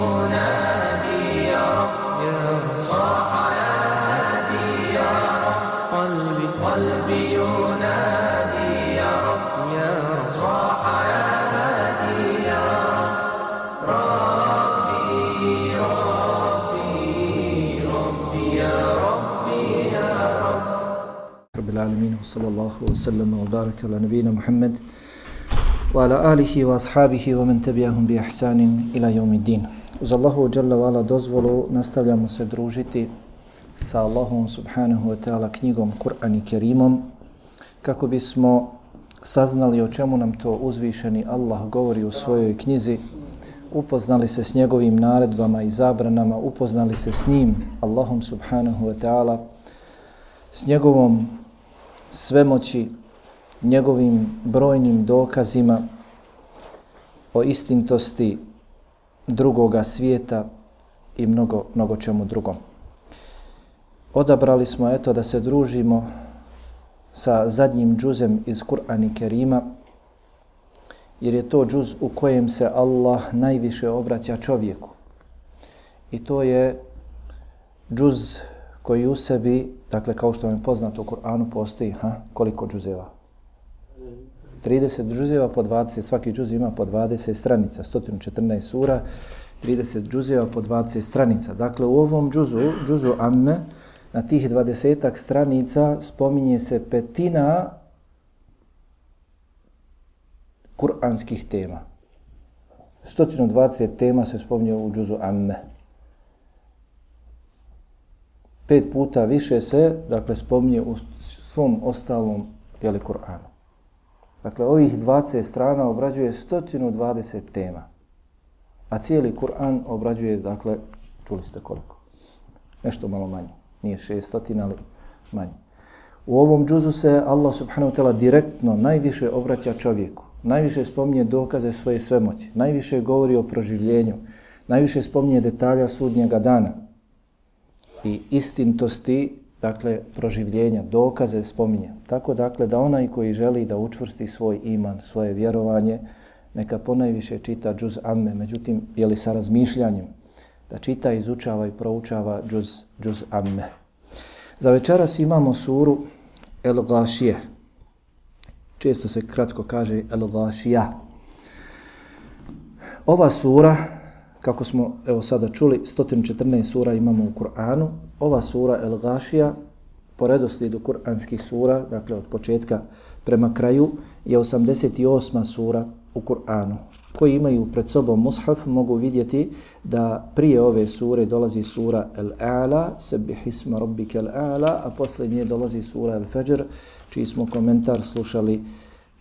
ينادي يا رب صاح يا هادي يا رب قلبي قلبي ينادي يا رب يا رب صاح يا هادي يا رب ربي ربي ربي يا ربي يا رب. رب العالمين وصلى الله وسلم وبارك على نبينا محمد وعلى آله وأصحابه ومن تبعهم بإحسان إلى يوم الدين. Uz Allahu dželle wa'ala dozvolu nastavljamo se družiti sa Allahom subhanahu wa ta'ala knjigom Kur'an i Kerimom kako bismo saznali o čemu nam to uzvišeni Allah govori u svojoj knjizi, upoznali se s njegovim naredbama i zabranama, upoznali se s njim, Allahom subhanahu wa ta'ala, s njegovom svemoći, njegovim brojnim dokazima o istintosti drugoga svijeta i mnogo, mnogo čemu drugom. Odabrali smo eto da se družimo sa zadnjim džuzem iz Kur'ana Kerima, jer je to džuz u kojem se Allah najviše obraća čovjeku. I to je džuz koji u sebi, dakle kao što vam je poznato u Kur'anu, postoji ha, koliko džuzeva? 30 džuzeva po 20, svaki džuz ima po 20 stranica, 114 sura, 30 džuzeva po 20 stranica. Dakle, u ovom džuzu, džuzu Amme, na tih 20 stranica spominje se petina kuranskih tema. 120 tema se spominje u džuzu Amme. Pet puta više se, dakle, spominje u svom ostalom, jeli, Kur'anu. Dakle, ovih 20 strana obrađuje 120 tema. A cijeli Kur'an obrađuje, dakle, čuli ste koliko? Nešto malo manje. Nije 600, ali manje. U ovom džuzu se Allah subhanahu wa ta'ala direktno najviše obraća čovjeku. Najviše spominje dokaze svoje svemoći. Najviše govori o proživljenju. Najviše spominje detalja sudnjega dana. I istintosti dakle, proživljenja, dokaze spominje. Tako dakle, da onaj koji želi da učvrsti svoj iman, svoje vjerovanje, neka ponajviše čita džuz amme, međutim, je li sa razmišljanjem, da čita, izučava i proučava džuz, džuz amme. Za večeras imamo suru El Glašije. Često se kratko kaže El Glašija. Ova sura, kako smo evo sada čuli, 114 sura imamo u Kur'anu, ova sura El Gašija, po redoslijedu kur'anskih sura, dakle od početka prema kraju, je 88. sura u Kur'anu. Koji imaju pred sobom mushaf mogu vidjeti da prije ove sure dolazi sura El-A'la, sebi hisma rabbike El-A'la, a posle nje dolazi sura El-Fajr, čiji smo komentar slušali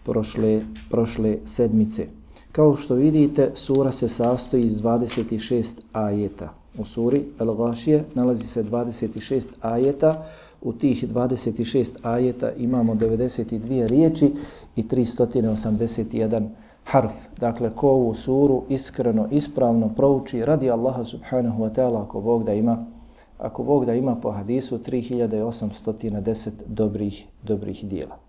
prošle, prošle sedmice. Kao što vidite, sura se sastoji iz 26 ajeta u suri El-Gašije nalazi se 26 ajeta. U tih 26 ajeta imamo 92 riječi i 381 harf. Dakle, ko ovu suru iskreno, ispravno prouči radi Allaha subhanahu wa ta'ala ako Bog da ima ako Bog da ima po hadisu 3810 dobrih, dobrih dijela.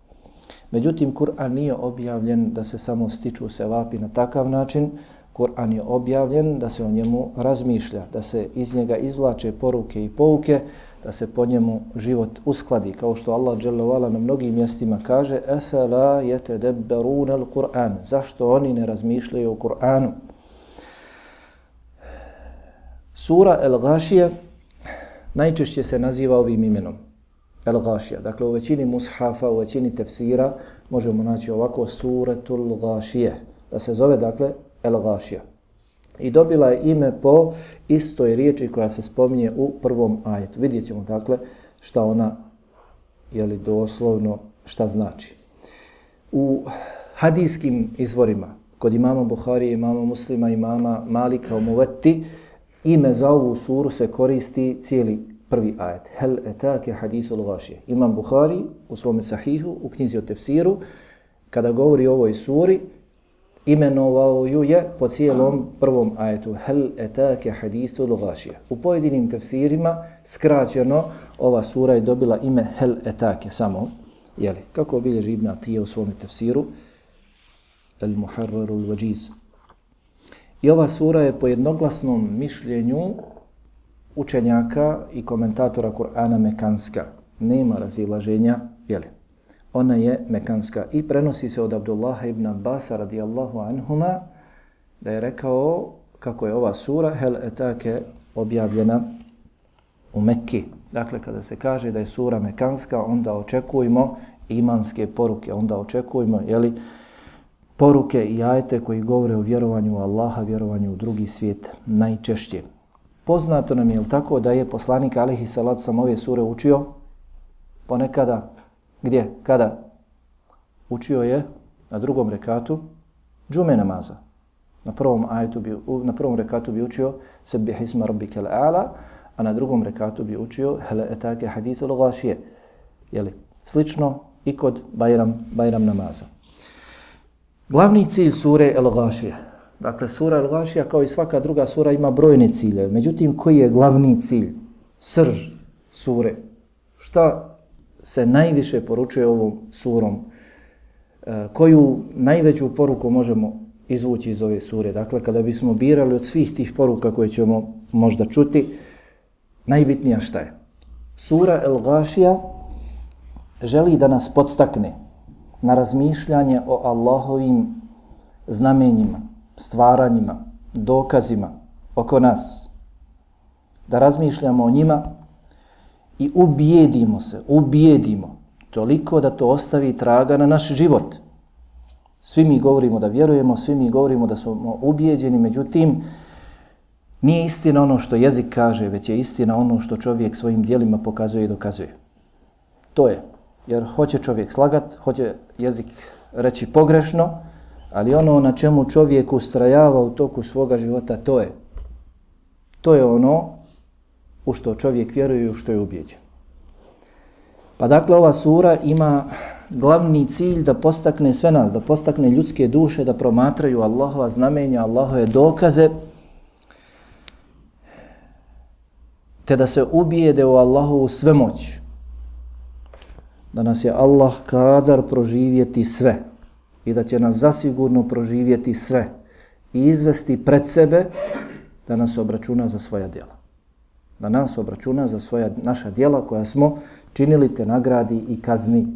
Međutim, Kur'an nije objavljen da se samo stiču sevapi na takav način, Kur'an je objavljen da se o njemu razmišlja, da se iz njega izvlače poruke i pouke, da se po njemu život uskladi, kao što Allah dželovala na mnogim mjestima kaže Efela jete debberun al Kur'an. Zašto oni ne razmišljaju o Kur'anu? Sura El Gašije najčešće se naziva ovim imenom. El Gašija. Dakle, u većini mushafa, u većini tefsira možemo naći ovako Suratul Gašije. Da se zove, dakle, El Gašija. I dobila je ime po istoj riječi koja se spominje u prvom ajetu. Vidjet ćemo dakle šta ona, je li doslovno, šta znači. U hadijskim izvorima, kod imama Buhari, imama Muslima, imama Malika, Umuveti, ime za ovu suru se koristi cijeli prvi ajet. Hel etake hadithul gašije. Imam Buhari u svome sahihu, u knjizi o tefsiru, kada govori o ovoj suri, imenovao ju je po cijelom prvom ajetu hel etake hadithul gašije. U pojedinim tefsirima skraćeno ova sura je dobila ime hel etake samo. Jeli, kako obilježi Ibn Atije u svom tefsiru el Muharrarul vajiz. I ova sura je po jednoglasnom mišljenju učenjaka i komentatora Kur'ana mekanska. Nema razilaženja, jeli? Ona je mekanska i prenosi se od Abdullaha ibn Abbas radijallahu anhuma da je rekao kako je ova sura hel etake objavljena u Mekki. Dakle, kada se kaže da je sura mekanska, onda očekujemo imanske poruke, onda očekujemo, jeli, poruke i ajete koji govore o vjerovanju u Allaha, vjerovanju u drugi svijet, najčešće. Poznato nam je tako da je poslanik Alihi Salatu sam ove sure učio ponekada, gdje, kada? Učio je na drugom rekatu džume namaza. Na prvom, ajetu bi, na prvom rekatu bi učio sebi hisma rabbike a na drugom rekatu bi učio hele etake hadithu lagašije. Jeli, slično i kod Bajram, Bajram namaza. Glavni cilj sure El-Gašije, Dakle, sura Al-Gašija kao i svaka druga sura ima brojne cilje. Međutim, koji je glavni cilj? Srž sure. Šta se najviše poručuje ovom surom? E, koju najveću poruku možemo izvući iz ove sure? Dakle, kada bismo birali od svih tih poruka koje ćemo možda čuti, najbitnija šta je? Sura Al-Gašija želi da nas podstakne na razmišljanje o Allahovim znamenjima, stvaranjima, dokazima oko nas. Da razmišljamo o njima i ubijedimo se, ubijedimo toliko da to ostavi traga na naš život. Svi mi govorimo da vjerujemo, svi mi govorimo da smo ubijeđeni, međutim, nije istina ono što jezik kaže, već je istina ono što čovjek svojim dijelima pokazuje i dokazuje. To je jer hoće čovjek slagat, hoće jezik reći pogrešno, ali ono na čemu čovjek ustrajava u toku svoga života, to je. To je ono u što čovjek vjeruje i u što je ubjeđen. Pa dakle, ova sura ima glavni cilj da postakne sve nas, da postakne ljudske duše, da promatraju Allahova znamenja, Allahove dokaze, te da se ubijede u Allahovu svemoć, da nas je Allah kadar proživjeti sve i da će nas zasigurno proživjeti sve i izvesti pred sebe da nas obračuna za svoja djela. Da nas obračuna za svoja naša djela koja smo činili te nagradi i kazni.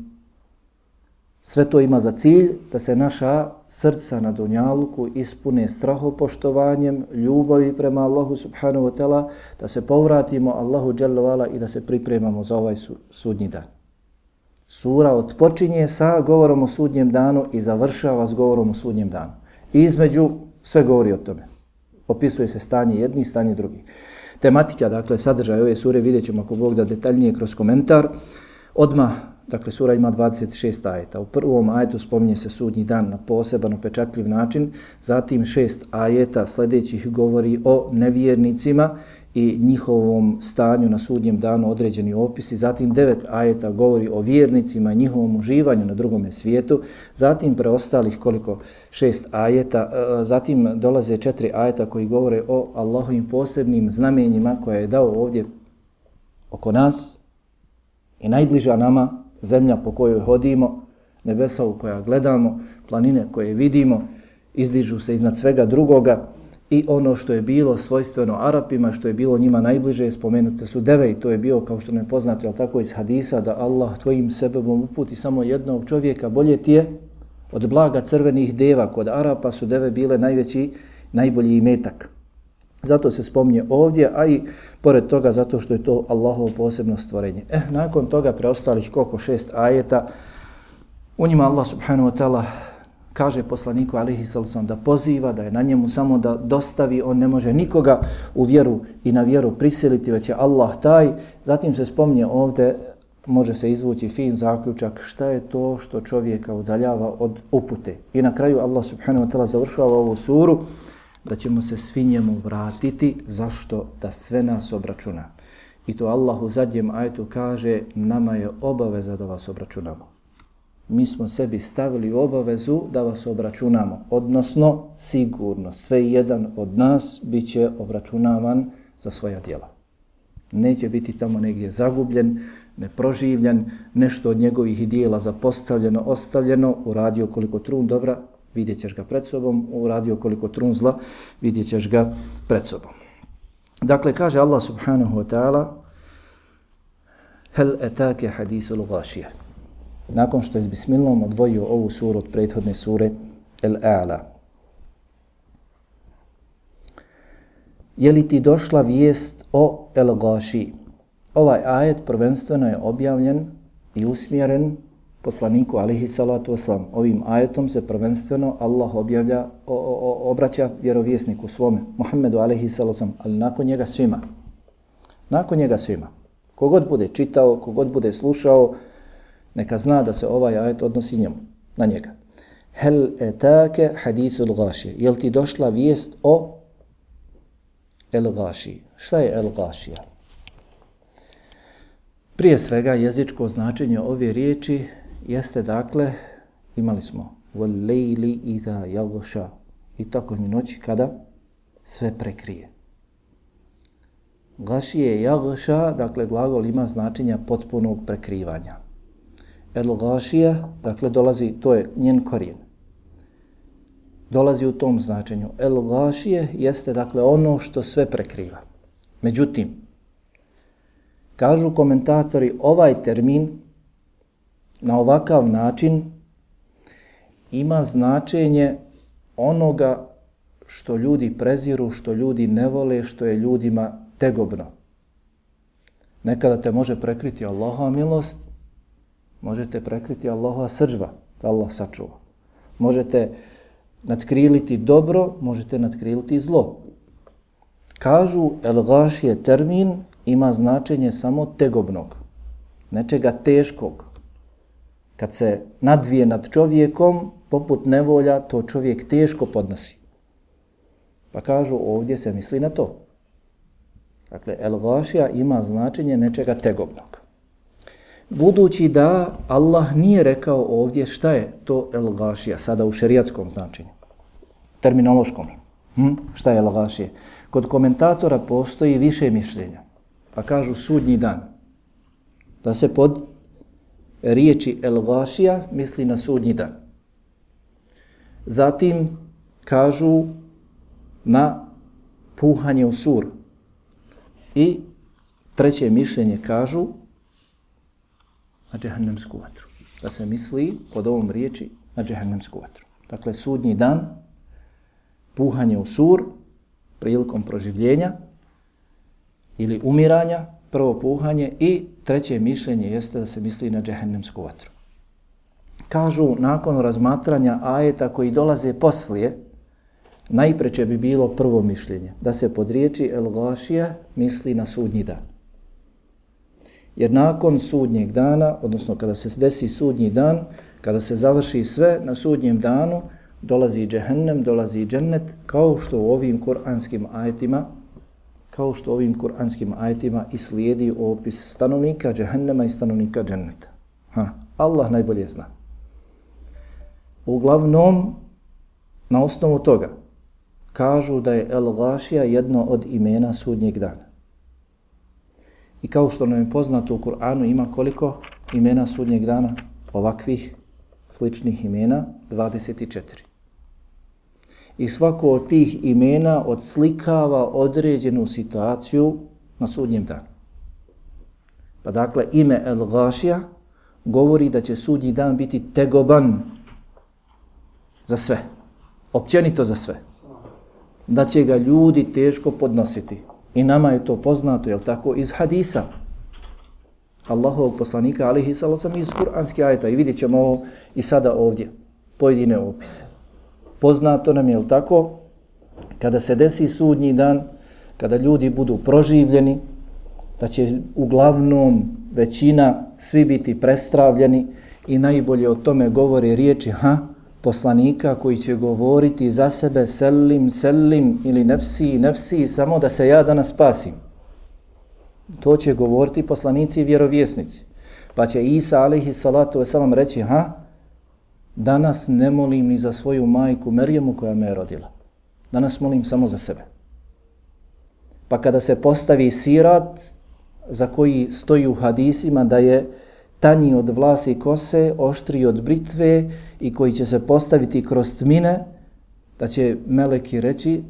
Sve to ima za cilj da se naša srca na dunjaluku ispune strahopoštovanjem, ljubavi prema Allahu subhanahu wa ta'ala, da se povratimo Allahu dželle i da se pripremamo za ovaj sudnji dan. Sura odpočinje sa govorom o sudnjem danu i završava s govorom o sudnjem danu. I između sve govori o tome. Opisuje se stanje jedni i stanje drugi. Tematika, dakle, sadržaj ove sure vidjet ćemo ako Bog da detaljnije kroz komentar. Odmah, dakle, sura ima 26 ajeta. U prvom ajetu spominje se sudnji dan na poseban, upečatljiv način. Zatim šest ajeta sljedećih govori o nevjernicima i njihovom stanju na sudnjem danu određeni opisi. Zatim devet ajeta govori o vjernicima i njihovom uživanju na drugome svijetu. Zatim preostalih koliko šest ajeta. E, zatim dolaze četiri ajeta koji govore o Allahovim posebnim znamenjima koje je dao ovdje oko nas i najbliža nama zemlja po kojoj hodimo, nebesa u koja gledamo, planine koje vidimo, izdižu se iznad svega drugoga i ono što je bilo svojstveno Arapima, što je bilo njima najbliže, spomenute su deve i to je bio, kao što ne poznate, ali tako iz hadisa, da Allah tvojim sebebom uputi samo jednog čovjeka, bolje ti je od blaga crvenih deva. Kod Arapa su deve bile najveći, najbolji imetak. Zato se spomnje ovdje, a i pored toga zato što je to Allahovo posebno stvorenje. Eh, nakon toga preostalih koliko šest ajeta, u njima Allah subhanahu wa ta'ala kaže poslaniku alihi sallam da poziva, da je na njemu samo da dostavi, on ne može nikoga u vjeru i na vjeru prisiliti, već je Allah taj. Zatim se spomnje ovdje, može se izvući fin zaključak, šta je to što čovjeka udaljava od upute. I na kraju Allah subhanahu wa ta'ala završava ovu suru, da ćemo se svi njemu vratiti, zašto? Da sve nas obračuna. I to Allah u zadnjem ajetu kaže, nama je obaveza da vas obračunamo. Mi smo sebi stavili obavezu da vas obračunamo, odnosno sigurno sve jedan od nas bit će obračunavan za svoja djela. Neće biti tamo negdje zagubljen, neproživljen, nešto od njegovih dijela zapostavljeno, ostavljeno, uradio koliko trun dobra, vidjet ćeš ga pred sobom, uradio koliko trunzla, vidjet ćeš ga pred sobom. Dakle, kaže Allah subhanahu wa ta'ala, Hel etake hadisul gašije. Nakon što je s bismilom odvojio ovu suru od prethodne sure El A'la. Je li ti došla vijest o El Gaši? Ovaj ajet prvenstveno je objavljen i usmjeren poslaniku alihi salatu wasalam. Ovim ajetom se prvenstveno Allah objavlja, o, o, obraća vjerovjesniku svome, Muhammedu alihi salatu wasalam, ali nakon njega svima. Nakon njega svima. Kogod bude čitao, kogod bude slušao, neka zna da se ovaj ajet odnosi njemu, na njega. Hel etake hadithul gaši. Jel ti došla vijest o el gaši? Šta je el gašija? Prije svega jezičko značenje ove riječi jeste dakle, imali smo wal lejli iza jagoša i tako mi noći kada sve prekrije. Gašije jagša, dakle glagol ima značenja potpunog prekrivanja. El gašija, dakle dolazi, to je njen korijen. Dolazi u tom značenju. El gašije jeste dakle ono što sve prekriva. Međutim, kažu komentatori, ovaj termin na ovakav način ima značenje onoga što ljudi preziru, što ljudi ne vole, što je ljudima tegobno. Nekada te može prekriti Allahova milost, možete prekriti Allahova sržba, da Allah sačuva. Možete nadkriliti dobro, možete nadkriliti zlo. Kažu, el gaš je termin, ima značenje samo tegobnog, nečega teškog. Kad se nadvije nad čovjekom, poput nevolja, to čovjek teško podnosi. Pa kažu, ovdje se misli na to. Dakle, el-gašija ima značenje nečega tegobnog. Budući da Allah nije rekao ovdje šta je to el-gašija, sada u šerijatskom značenju, terminološkom. Hm? Šta je el-gašija? Kod komentatora postoji više mišljenja, pa kažu sudnji dan. Da se pod riječi el-gašija misli na sudnji dan. Zatim kažu na puhanje u sur. I treće mišljenje kažu na džehennemsku vatru. Da se misli pod ovom riječi na džehennemsku vatru. Dakle, sudnji dan, puhanje u sur, prilikom proživljenja ili umiranja, prvo puhanje i treće mišljenje jeste da se misli na džehennemsku vatru. Kažu, nakon razmatranja ajeta koji dolaze poslije, najpreće bi bilo prvo mišljenje, da se pod riječi El Gašija misli na sudnji dan. Jer nakon sudnjeg dana, odnosno kada se desi sudnji dan, kada se završi sve na sudnjem danu, dolazi džehennem, dolazi džennet, kao što u ovim kuranskim ajetima, kao što ovim kuranskim ajetima i slijedi opis stanovnika džehennema i stanovnika dženneta. Ha, Allah najbolje zna. Uglavnom, na osnovu toga, kažu da je El Gašija jedno od imena sudnjeg dana. I kao što nam je poznato u Kur'anu ima koliko imena sudnjeg dana? Ovakvih sličnih imena 24. I svako od tih imena odslikava određenu situaciju na sudnjem danu. Pa dakle, ime El Gašija govori da će sudnji dan biti tegoban za sve. Općenito za sve da će ga ljudi teško podnositi. I nama je to poznato, jel tako, iz hadisa. Allahovog poslanika, alihi salacom, iz kuranske ajeta. I vidjet ćemo ovo i sada ovdje, pojedine opise. Poznato nam je, tako, kada se desi sudnji dan, kada ljudi budu proživljeni, da će uglavnom većina svi biti prestravljeni i najbolje o tome govore riječi, ha, poslanika koji će govoriti za sebe selim, selim ili nefsi, nefsi, samo da se ja danas spasim. To će govoriti poslanici i vjerovjesnici. Pa će Isa alaihi salatu wasalam reći, ha, danas ne molim ni za svoju majku Merjemu koja me je rodila. Danas molim samo za sebe. Pa kada se postavi sirat za koji stoji u hadisima da je tanji od vlasi kose, oštri od britve i koji će se postaviti kroz tmine, da će meleki reći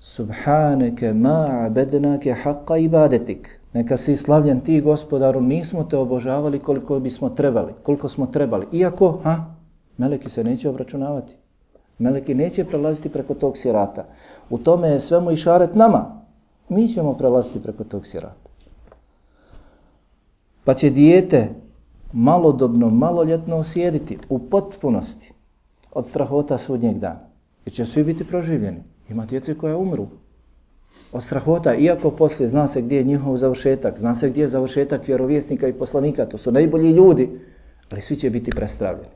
Subhaneke ma abednake haqqa ibadetik. Neka si slavljen ti, gospodaru, nismo te obožavali koliko bismo trebali, koliko smo trebali. Iako, ha, meleki se neće obračunavati. Meleki neće prelaziti preko tog sirata. U tome je svemu i šaret nama. Mi ćemo prelaziti preko tog sirata. Pa će dijete malodobno, maloljetno osjediti u potpunosti od strahota sudnjeg dana. Jer će svi biti proživljeni. Ima djece koja umru od strahota, iako poslije zna se gdje je njihov završetak, zna se gdje je završetak vjerovjesnika i poslanika, to su najbolji ljudi, ali svi će biti prestravljeni.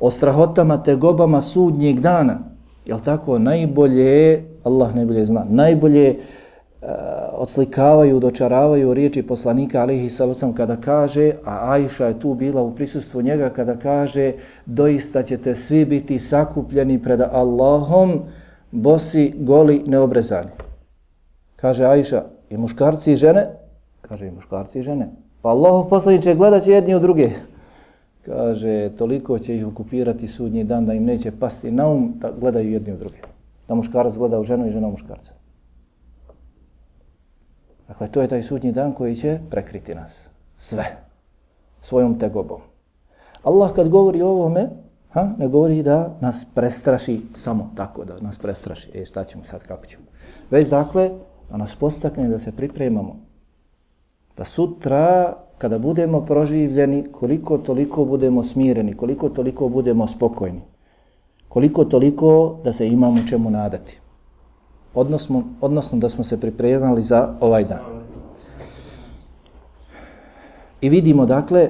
O strahotama tegobama sudnjeg dana, jel tako, najbolje, Allah najbolje zna, najbolje Eh, odslikavaju, dočaravaju riječi poslanika alihi sallam kada kaže, a Ajša je tu bila u prisustvu njega kada kaže, doista ćete svi biti sakupljeni pred Allahom, bosi, goli, neobrezani. Kaže Ajša, i muškarci i žene? Kaže, i muškarci i žene. Pa Allah poslaniče gledat će jedni u druge. Kaže, toliko će ih okupirati sudnji dan da im neće pasti na um da gledaju jedni u druge. Da muškarac gleda u ženu i žena u muškarca. Dakle, to je taj sudnji dan koji će prekriti nas. Sve. Svojom tegobom. Allah kad govori o ovome, ha, ne govori da nas prestraši samo tako, da nas prestraši. E, šta ćemo sad, kako ćemo? Već dakle, da nas postakne da se pripremamo. Da sutra, kada budemo proživljeni, koliko toliko budemo smireni, koliko toliko budemo spokojni. Koliko toliko da se imamo čemu nadati. Odnosno, odnosno da smo se pripremali za ovaj dan. I vidimo, dakle,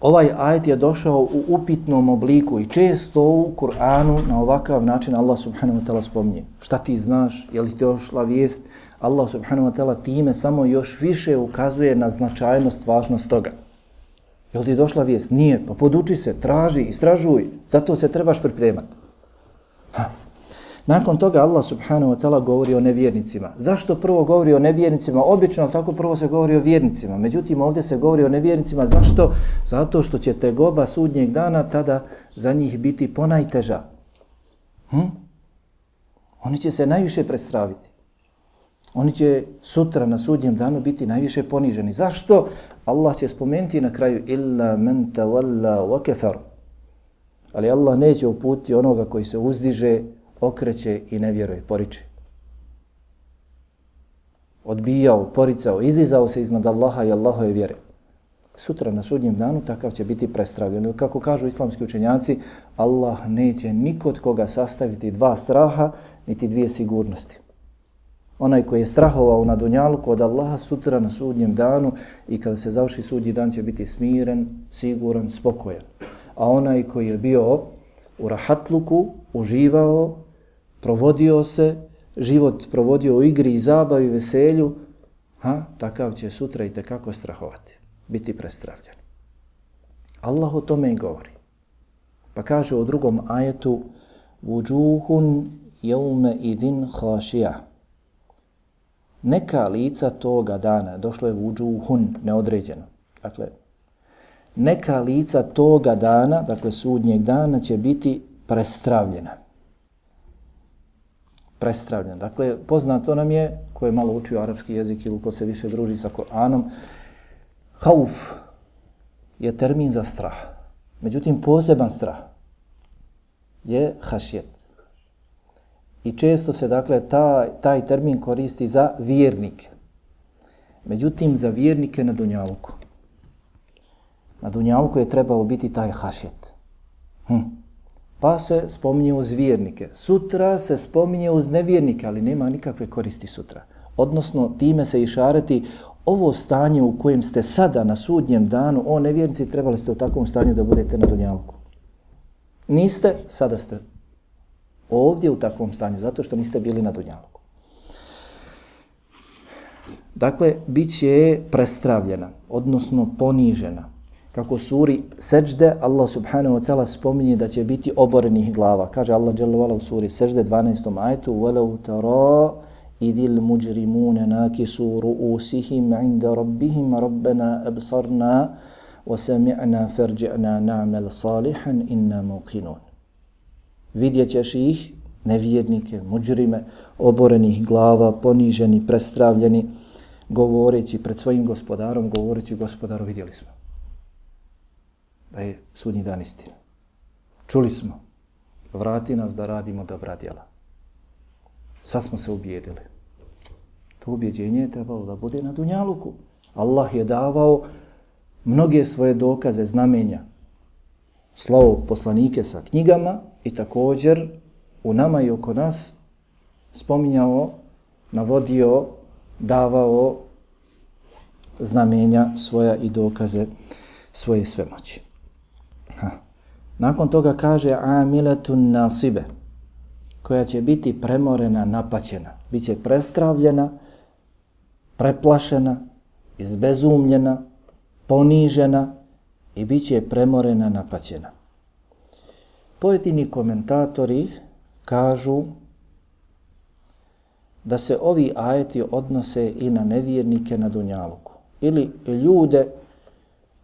Ovaj ajet je došao u upitnom obliku i često u Kur'anu na ovakav način Allah subhanahu wa ta'ala spomnije. Šta ti znaš? Je li ti došla vijest? Allah subhanahu wa ta'ala time samo još više ukazuje na značajnost, važnost toga. Je li ti došla vijest? Nije. Pa poduči se, traži, istražuj. Zato se trebaš pripremati. Nakon toga Allah subhanahu wa ta'ala govori o nevjernicima. Zašto prvo govori o nevjernicima? Obično tako prvo se govori o vjernicima. Međutim, ovdje se govori o nevjernicima. Zašto? Zato što će te goba sudnjeg dana tada za njih biti ponajteža. Hm? Oni će se najviše prestraviti. Oni će sutra na sudnjem danu biti najviše poniženi. Zašto? Allah će spomenuti na kraju illa men tawalla wa kafar. Ali Allah neće uputiti onoga koji se uzdiže okreće i ne vjeruje, poriče. Odbijao, poricao, izdizao se iznad Allaha i Allahove vjere. Sutra na sudnjem danu takav će biti prestravljen. Kako kažu islamski učenjaci, Allah neće nikod koga sastaviti dva straha, niti dvije sigurnosti. Onaj koji je strahovao na dunjalu kod Allaha sutra na sudnjem danu i kada se završi sudnji dan će biti smiren, siguran, spokojan. A onaj koji je bio u rahatluku, uživao, provodio se, život provodio u igri i zabavi i veselju, ha, takav će sutra i tekako strahovati, biti prestravljen. Allah o tome i govori. Pa kaže u drugom ajetu Vujuhun jeume idin hašija. Neka lica toga dana, došlo je vujuhun, neodređeno. Dakle, neka lica toga dana, dakle sudnjeg dana, će biti prestravljena prestravljen. Dakle, poznato nam je, ko je malo učio arapski jezik ili ko se više druži sa Koranom, hauf je termin za strah. Međutim, poseban strah je hašjet. I često se, dakle, taj, taj termin koristi za vjernike. Međutim, za vjernike na Dunjaluku. Na Dunjaluku je trebao biti taj hašjet. Hm. Pa se spominje uz vjernike. Sutra se spominje uz nevjernike, ali nema nikakve koristi sutra. Odnosno, time se išareti ovo stanje u kojem ste sada na sudnjem danu, o nevjernici, trebali ste u takvom stanju da budete na dunjalku. Niste, sada ste ovdje u takvom stanju, zato što niste bili na dunjalku. Dakle, bit će prestravljena, odnosno ponižena kako suri Sejde Allah subhanahu wa ta'ala spominje da će biti oborenih glava. Kaže Allah dželle u suri Sejde 12. ajetu: "Velau tara idil mujrimuna nakisu ru'usihim 'inda rabbihim rabbana absarna wa sami'na farji'na na'mal salihan inna muqinun." Vidjećeš ih nevjednike, mujrime, oborenih glava, poniženi, prestravljeni, govoreći pred svojim gospodarom, govoreći gospodaru, vidjeli smo da je sudnji dan istina. Čuli smo, vrati nas da radimo dobra djela. Sad smo se ubijedili. To ubjeđenje je trebalo da bude na Dunjaluku. Allah je davao mnoge svoje dokaze, znamenja, slovo poslanike sa knjigama i također u nama i oko nas spominjao, navodio, davao znamenja svoja i dokaze svoje svemoći. Nakon toga kaže amiletun nasibe, koja će biti premorena, napaćena, bit će prestravljena, preplašena, izbezumljena, ponižena i bit će premorena, napaćena. Pojedini komentatori kažu da se ovi ajeti odnose i na nevjernike na Dunjaluku ili ljude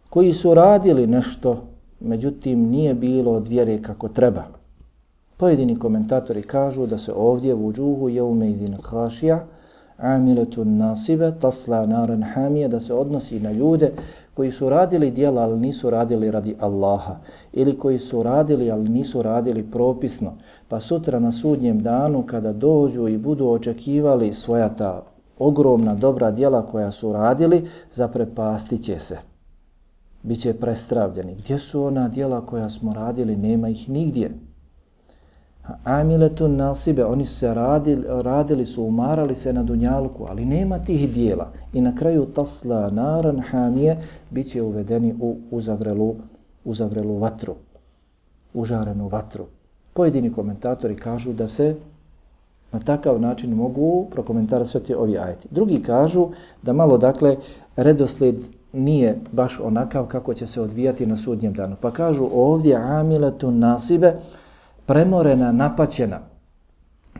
koji su radili nešto, međutim nije bilo od vjere kako treba. Pojedini komentatori kažu da se ovdje u džuhu jeume izin hašija, amiletun nasibe, tasla naran hamije, da se odnosi na ljude koji su radili dijela, ali nisu radili radi Allaha, ili koji su radili, ali nisu radili propisno, pa sutra na sudnjem danu kada dođu i budu očekivali svoja ta ogromna dobra dijela koja su radili, zaprepastit će se. Biće prestravljeni. Gdje su ona dijela koja smo radili? Nema ih nigdje. Amiletun nasibe, oni su se radili, radili su, umarali se na dunjalku, ali nema tih dijela. I na kraju tasla naran hamije bit će uvedeni u uzavrelu, uzavrelu vatru, užarenu vatru. Pojedini komentatori kažu da se na takav način mogu prokomentarisati ovi ajeti. Drugi kažu da malo, dakle, redoslijed nije baš onakav kako će se odvijati na sudnjem danu. Pa kažu ovdje amiletu nasibe, premorena, napaćena.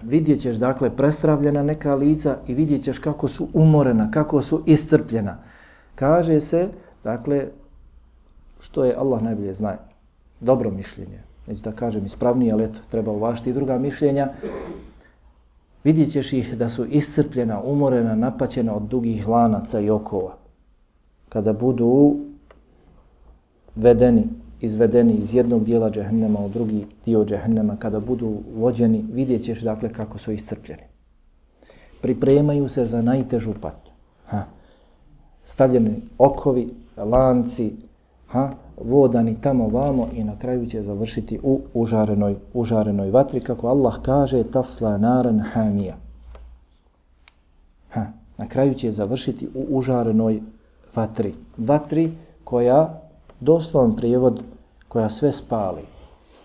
Vidjet ćeš, dakle, prestravljena neka lica i vidjet ćeš kako su umorena, kako su iscrpljena. Kaže se, dakle, što je Allah najbolje zna, dobro mišljenje. Neću da kažem ispravnije, ali eto, treba uvažiti i druga mišljenja. Vidjet ćeš ih da su iscrpljena, umorena, napaćena od dugih lanaca i okova. Kada budu vedeni izvedeni iz jednog dijela džehennema u drugi dio džehennema, kada budu vođeni, vidjet ćeš dakle kako su iscrpljeni. Pripremaju se za najtežu patnju. Ha. Stavljeni okovi, lanci, ha, vodani tamo vamo i na kraju će završiti u užarenoj, užarenoj vatri, kako Allah kaže, tasla naran hamija. Ha. Na kraju će završiti u užarenoj vatri. Vatri koja doslovan prijevod koja sve spali,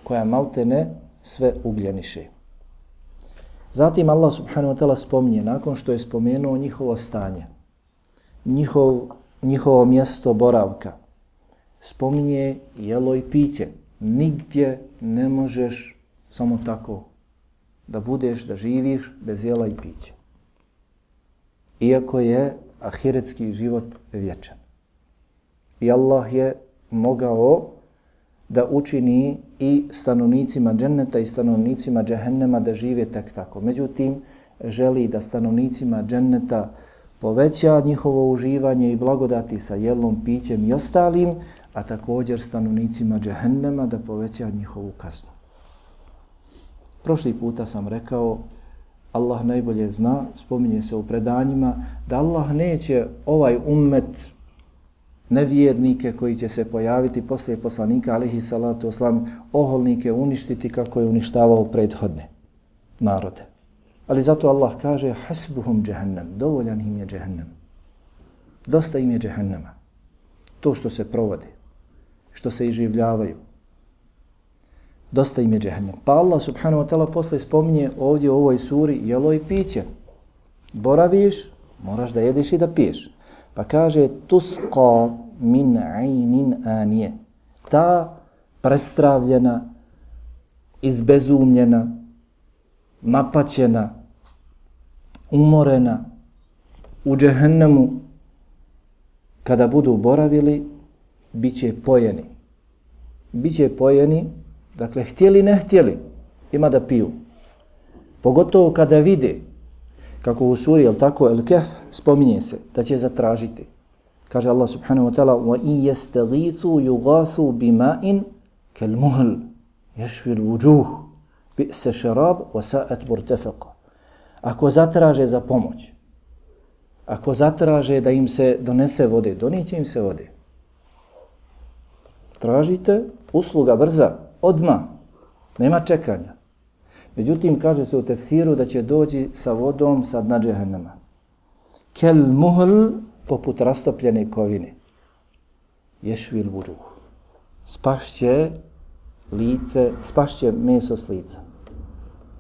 koja maltene sve ugljeniše. Zatim Allah subhanahu wa ta'ala spominje, nakon što je spomenuo njihovo stanje, njihov, njihovo mjesto boravka, spominje jelo i piće. Nigdje ne možeš samo tako da budeš, da živiš bez jela i pića. Iako je ahiretski život vječan. I Allah je mogao da učini i stanovnicima dženneta i stanovnicima džehennema da žive tak tako. Međutim, želi da stanovnicima dženneta poveća njihovo uživanje i blagodati sa jelom, pićem i ostalim, a također stanovnicima džehennema da poveća njihovu kaznu. Prošli puta sam rekao, Allah najbolje zna, spominje se u predanjima, da Allah neće ovaj ummet nevjernike koji će se pojaviti poslije poslanika alihi salatu oslam, oholnike uništiti kako je uništavao prethodne narode. Ali zato Allah kaže hasbuhum džehennem, dovoljan im je džehennem. Dosta im je džehennema. To što se provode, što se iživljavaju. Dosta im je džehennem. Pa Allah subhanahu wa ta'ala posle spominje ovdje u ovoj suri jelo i piće. Boraviš, moraš da jedeš i da piješ. Pa kaže tusqa min aynin anije. Ta prestravljena, izbezumljena, napaćena, umorena u džehennemu kada budu boravili, bit će pojeni. Biće pojeni, dakle, htjeli, ne htjeli, ima da piju. Pogotovo kada vide, kako u suri, jel tako, El Kef, spominje se da će zatražiti. Kaže Allah subhanahu wa ta'ala وَإِنْ يَسْتَغِيثُوا يُغَاثُوا بِمَاءٍ كَالْمُهْلِ يَشْوِ الْوُجُوهِ بِئْسَ شَرَابِ وَسَاءَتْ مُرْتَفَقَ Ako zatraže za pomoć, ako zatraže da im se donese vode, donijeće im se vode. Tražite usluga brza, odma, nema čekanja. Međutim, kaže se u tefsiru da će doći sa vodom sa dna džehennema. Kel muhl poput rastopljene kovine. Ješvil vuđuh. Spašće lice, spašće meso s lica.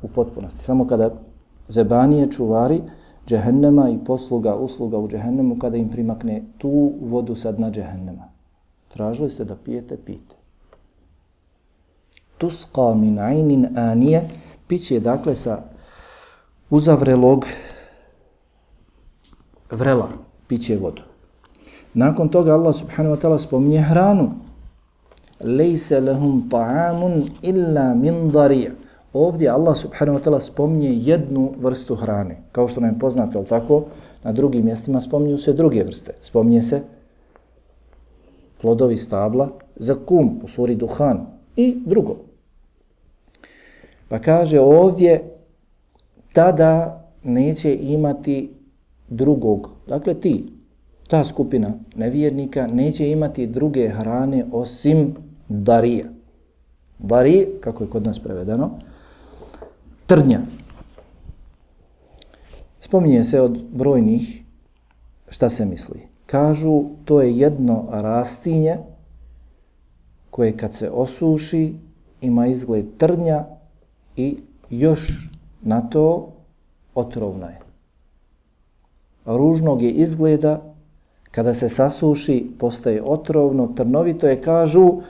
U potpunosti. Samo kada zebanije čuvari džehennema i posluga, usluga u džehennemu, kada im primakne tu vodu sa dna džehennema. Tražili ste da pijete, pijete. Tusqa min aynin anije, piće dakle sa uzavrelog vrela, piće vodu. Nakon toga Allah subhanahu wa ta'ala spominje hranu. Lejse lehum ta'amun illa min darija. Ovdje Allah subhanahu wa ta'ala spominje jednu vrstu hrane. Kao što nam je poznato, ali tako, na drugim mjestima spominju se druge vrste. Spominje se plodovi stabla, za kum u suri Duhan i drugo. Pa kaže ovdje, tada neće imati drugog. Dakle, ti, ta skupina nevjernika, neće imati druge hrane osim darija. Dari, kako je kod nas prevedeno, trnja. Spominje se od brojnih šta se misli. Kažu, to je jedno rastinje koje kad se osuši ima izgled trnja i još na to otrovna je. Ružnog je izgleda, kada se sasuši, postaje otrovno, trnovito je, kažu,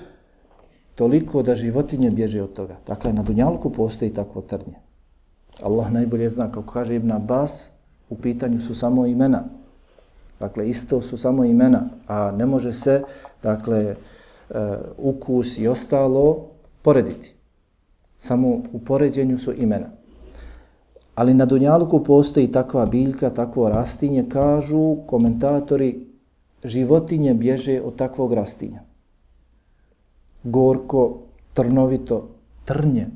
toliko da životinje bježe od toga. Dakle, na Dunjalku postoji takvo trnje. Allah najbolje zna, kako kaže Ibn Abbas, u pitanju su samo imena. Dakle, isto su samo imena, a ne može se, dakle, e, ukus i ostalo porediti. Samo u poređenju su imena. Ali na Dunjaluku postoji takva biljka, takvo rastinje, kažu komentatori, životinje bježe od takvog rastinja. Gorko, trnovito, trnje.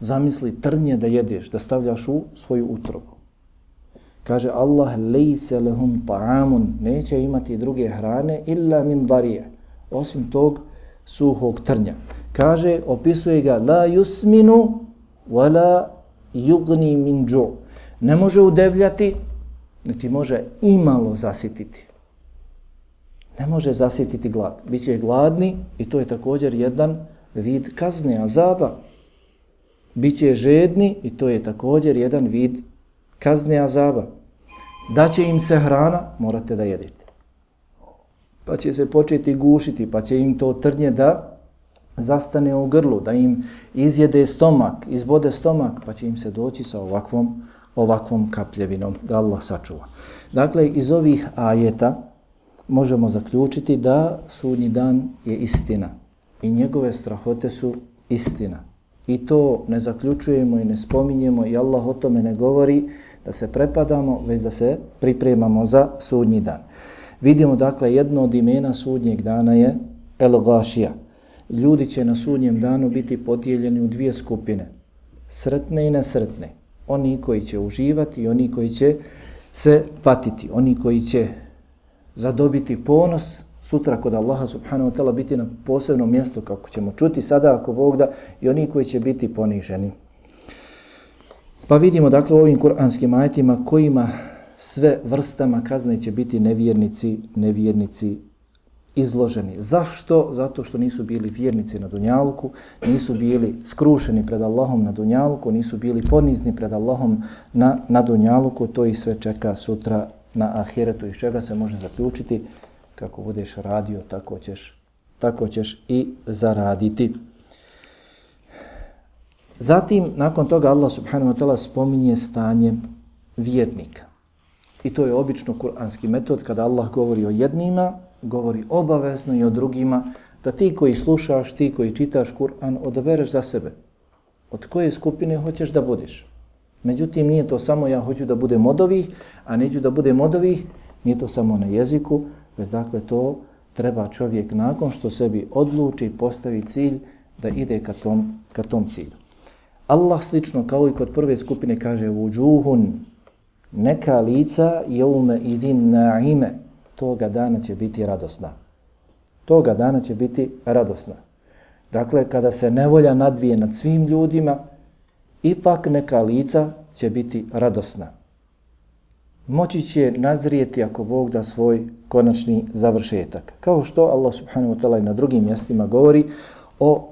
Zamisli trnje da jedeš, da stavljaš u svoju utrobu. Kaže Allah, lejse lehum ta'amun, neće imati druge hrane illa min darije, osim tog suhog trnja kaže, opisuje ga la yusminu wala yugni min ju. Ne može udebljati, niti može imalo zasititi. Ne može zasititi glad. Biće gladni i to je također jedan vid kazne, azaba. Biće žedni i to je također jedan vid kazne, azaba. Da će im se hrana, morate da jedete. Pa će se početi gušiti, pa će im to trnje da zastane u grlu, da im izjede stomak, izbode stomak, pa će im se doći sa ovakvom, ovakvom kapljevinom, da Allah sačuva. Dakle, iz ovih ajeta možemo zaključiti da sudnji dan je istina i njegove strahote su istina. I to ne zaključujemo i ne spominjemo i Allah o tome ne govori da se prepadamo, već da se pripremamo za sudnji dan. Vidimo dakle jedno od imena sudnjeg dana je El Gašija ljudi će na sudnjem danu biti podijeljeni u dvije skupine, sretne i nesretne. Oni koji će uživati i oni koji će se patiti, oni koji će zadobiti ponos sutra kod Allaha subhanahu wa ta'ala biti na posebnom mjestu kako ćemo čuti sada ako Bog da i oni koji će biti poniženi. Pa vidimo dakle u ovim kuranskim ajetima kojima sve vrstama kazne će biti nevjernici, nevjernici izloženi. Zašto? Zato što nisu bili vjernici na Dunjalku, nisu bili skrušeni pred Allahom na Dunjalku, nisu bili ponizni pred Allahom na, na Dunjalku, to i sve čeka sutra na Ahiretu. Iz čega se može zaključiti? Kako budeš radio, tako ćeš, tako ćeš i zaraditi. Zatim, nakon toga, Allah subhanahu wa ta'ala spominje stanje vjernika. I to je obično kuranski metod kada Allah govori o jednima, govori obavezno i o drugima, da ti koji slušaš, ti koji čitaš Kur'an, odabereš za sebe. Od koje skupine hoćeš da budeš. Međutim, nije to samo ja hoću da budem od ovih, a neću da budem od ovih, nije to samo na jeziku, već dakle to treba čovjek nakon što sebi odluči i postavi cilj da ide ka tom, ka tom cilju. Allah slično kao i kod prve skupine kaže uđuhun neka lica jeume idin naime toga dana će biti radosna. Toga dana će biti radosna. Dakle, kada se nevolja nadvije nad svim ljudima, ipak neka lica će biti radosna. Moći će nazrijeti ako Bog da svoj konačni završetak. Kao što Allah subhanahu wa ta'ala na drugim mjestima govori o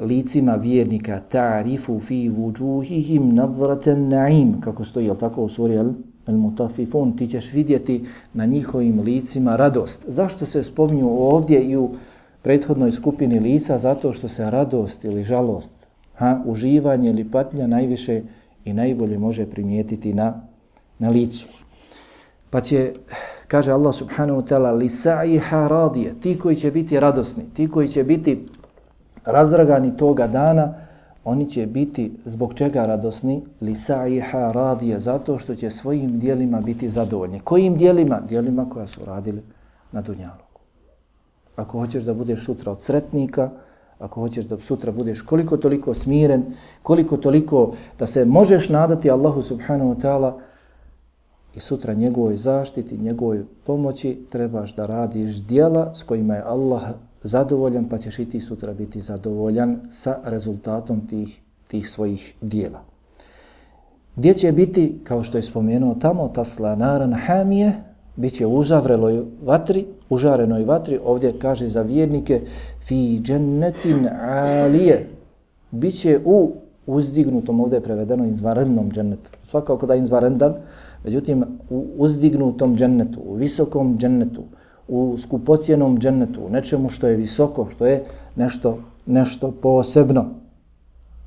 licima vjernika ta'rifu fi vujuhihim nadratan na'im kako stoji al tako u suri al, al mutafifun ti ćeš vidjeti na njihovim licima radost. Zašto se spominju ovdje i u prethodnoj skupini lica? Zato što se radost ili žalost ha uživanje ili patnja najviše i najbolje može primijetiti na na licu. Pa će kaže Allah subhanahu wa ta'ala li sa'iha radije ti koji će biti radosni ti koji će biti razdragani toga dana, oni će biti zbog čega radosni? Lisaiha radije, zato što će svojim dijelima biti zadovoljni. Kojim dijelima? Dijelima koja su radili na Dunjalu. Ako hoćeš da budeš sutra od sretnika, ako hoćeš da sutra budeš koliko toliko smiren, koliko toliko da se možeš nadati Allahu subhanahu wa ta'ala i sutra njegovoj zaštiti, njegovoj pomoći, trebaš da radiš dijela s kojima je Allah zadovoljan, pa ćeš i ti sutra biti zadovoljan sa rezultatom tih, tih svojih dijela. Gdje će biti, kao što je spomenuo tamo, ta slanaran hamije, bit će u vatri, užarenoj vatri, ovdje kaže za vjernike, fi džennetin alije, bit će u uzdignutom, ovdje je prevedeno izvarednom džennetu, svakako da je izvarendan, međutim u uzdignutom džennetu, u visokom džennetu, u skupocijenom džennetu, u nečemu što je visoko, što je nešto, nešto posebno.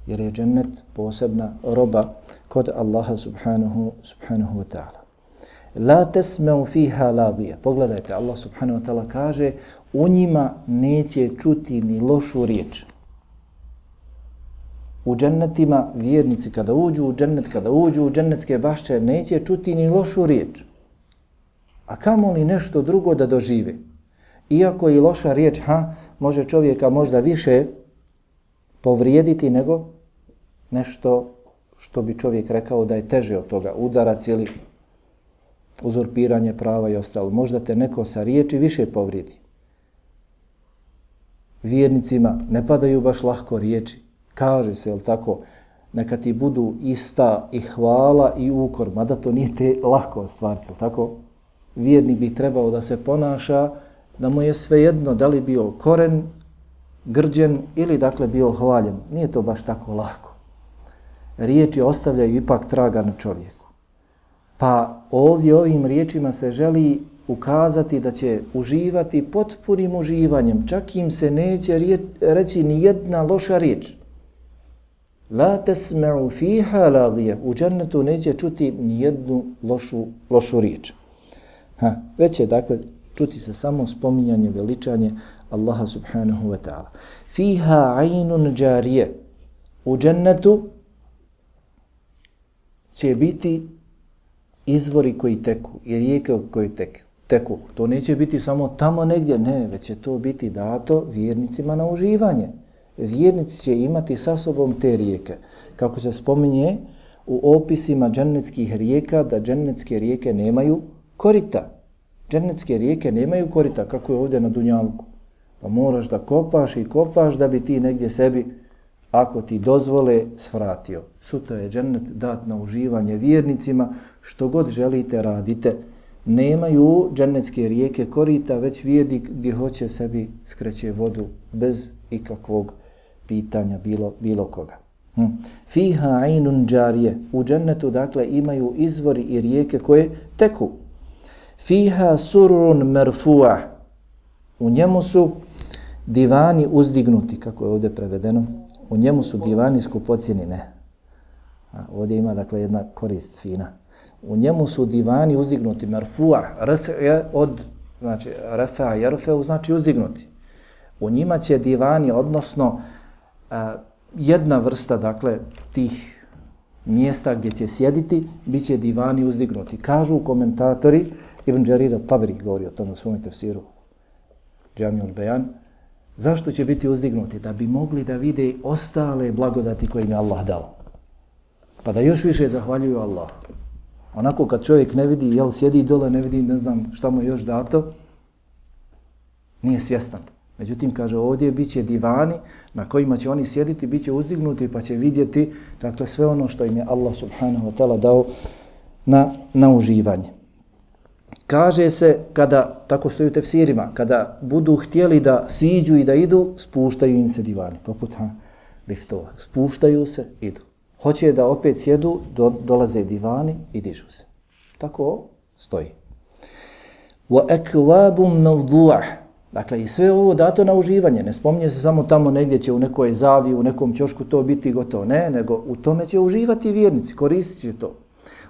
Jer je džennet posebna roba kod Allaha subhanahu, subhanahu wa ta'ala. La tesmeu fiha lagije. Pogledajte, Allah subhanahu wa ta'ala kaže u njima neće čuti ni lošu riječ. U džennetima vjernici kada uđu u džennet, kada uđu u džennetske bašće, neće čuti ni lošu riječ. A kamo li nešto drugo da dožive? Iako i loša riječ, ha, može čovjeka možda više povrijediti nego nešto što bi čovjek rekao da je teže od toga, udarac ili uzurpiranje prava i ostalo. Možda te neko sa riječi više povrijedi. Vjernicima ne padaju baš lahko riječi. Kaže se, jel tako, neka ti budu ista i hvala i ukor, mada to nije te lahko stvariti, jel tako? Vjernik bi trebao da se ponaša da mu je svejedno da li bio koren, grđen ili dakle bio hvaljen. Nije to baš tako lako. Riječi ostavljaju ipak traga na čovjeku. Pa ovdje ovim riječima se želi ukazati da će uživati potpunim uživanjem. Čak im se neće reći ni jedna loša riječ. La tasma'u fiha ladije. U džennetu neće čuti ni jednu lošu, lošu riječ. Ha, već je dakle čuti se samo spominjanje, veličanje Allaha subhanahu wa ta'ala. Fiha aynun jarije. U džennetu će biti izvori koji teku i rijeke koji teku. teku. To neće biti samo tamo negdje, ne, već će to biti dato vjernicima na uživanje. Vjernici će imati sa sobom te rijeke. Kako se spominje u opisima džennetskih rijeka, da džennetske rijeke nemaju korita. Džennetske rijeke nemaju korita kako je ovdje na Dunjalku. Pa moraš da kopaš i kopaš da bi ti negdje sebi, ako ti dozvole, svratio. Sutra je džennet dat na uživanje vjernicima, što god želite radite. Nemaju džennetske rijeke korita, već vjernik gdje hoće sebi skreće vodu bez ikakvog pitanja bilo, bilo koga. Hm. Fiha ainun džarije. U džennetu dakle imaju izvori i rijeke koje teku fiha surun merfu'a u njemu su divani uzdignuti kako je ovdje prevedeno u njemu su divani skupocjeni ne A, ovdje ima dakle jedna korist fina u njemu su divani uzdignuti merfu'a rf je od znači refa jerfeu znači uzdignuti. U njima će divani, odnosno a, jedna vrsta, dakle, tih mjesta gdje će sjediti, bit će divani uzdignuti. Kažu komentatori, Ibn Đarira Tabri govori o tom u svom tefsiru, Džamijul Bejan, zašto će biti uzdignuti? Da bi mogli da vide ostale blagodati koje im je Allah dao. Pa da još više zahvaljuju Allah. Onako kad čovjek ne vidi, jel sjedi dole, ne vidi, ne znam šta mu je još dato, nije svjestan. Međutim, kaže ovdje, bit će divani na kojima će oni sjediti, bit će uzdignuti pa će vidjeti dakle, sve ono što im je Allah subhanahu wa ta'ala dao na, na uživanje. Kaže se, kada, tako stoji u tefsirima, kada budu htjeli da siđu i da idu, spuštaju im se divani, poput ha, liftova. Spuštaju se, idu. Hoće da opet sjedu, do, dolaze divani i dižu se. Tako stoji. Wa akvabum mawdu'ah Dakle, i sve ovo dato na uživanje. Ne spominje se samo tamo negdje će u nekoj zavi, u nekom ćošku to biti gotovo. Ne, nego u tome će uživati vjernici, koristit će to.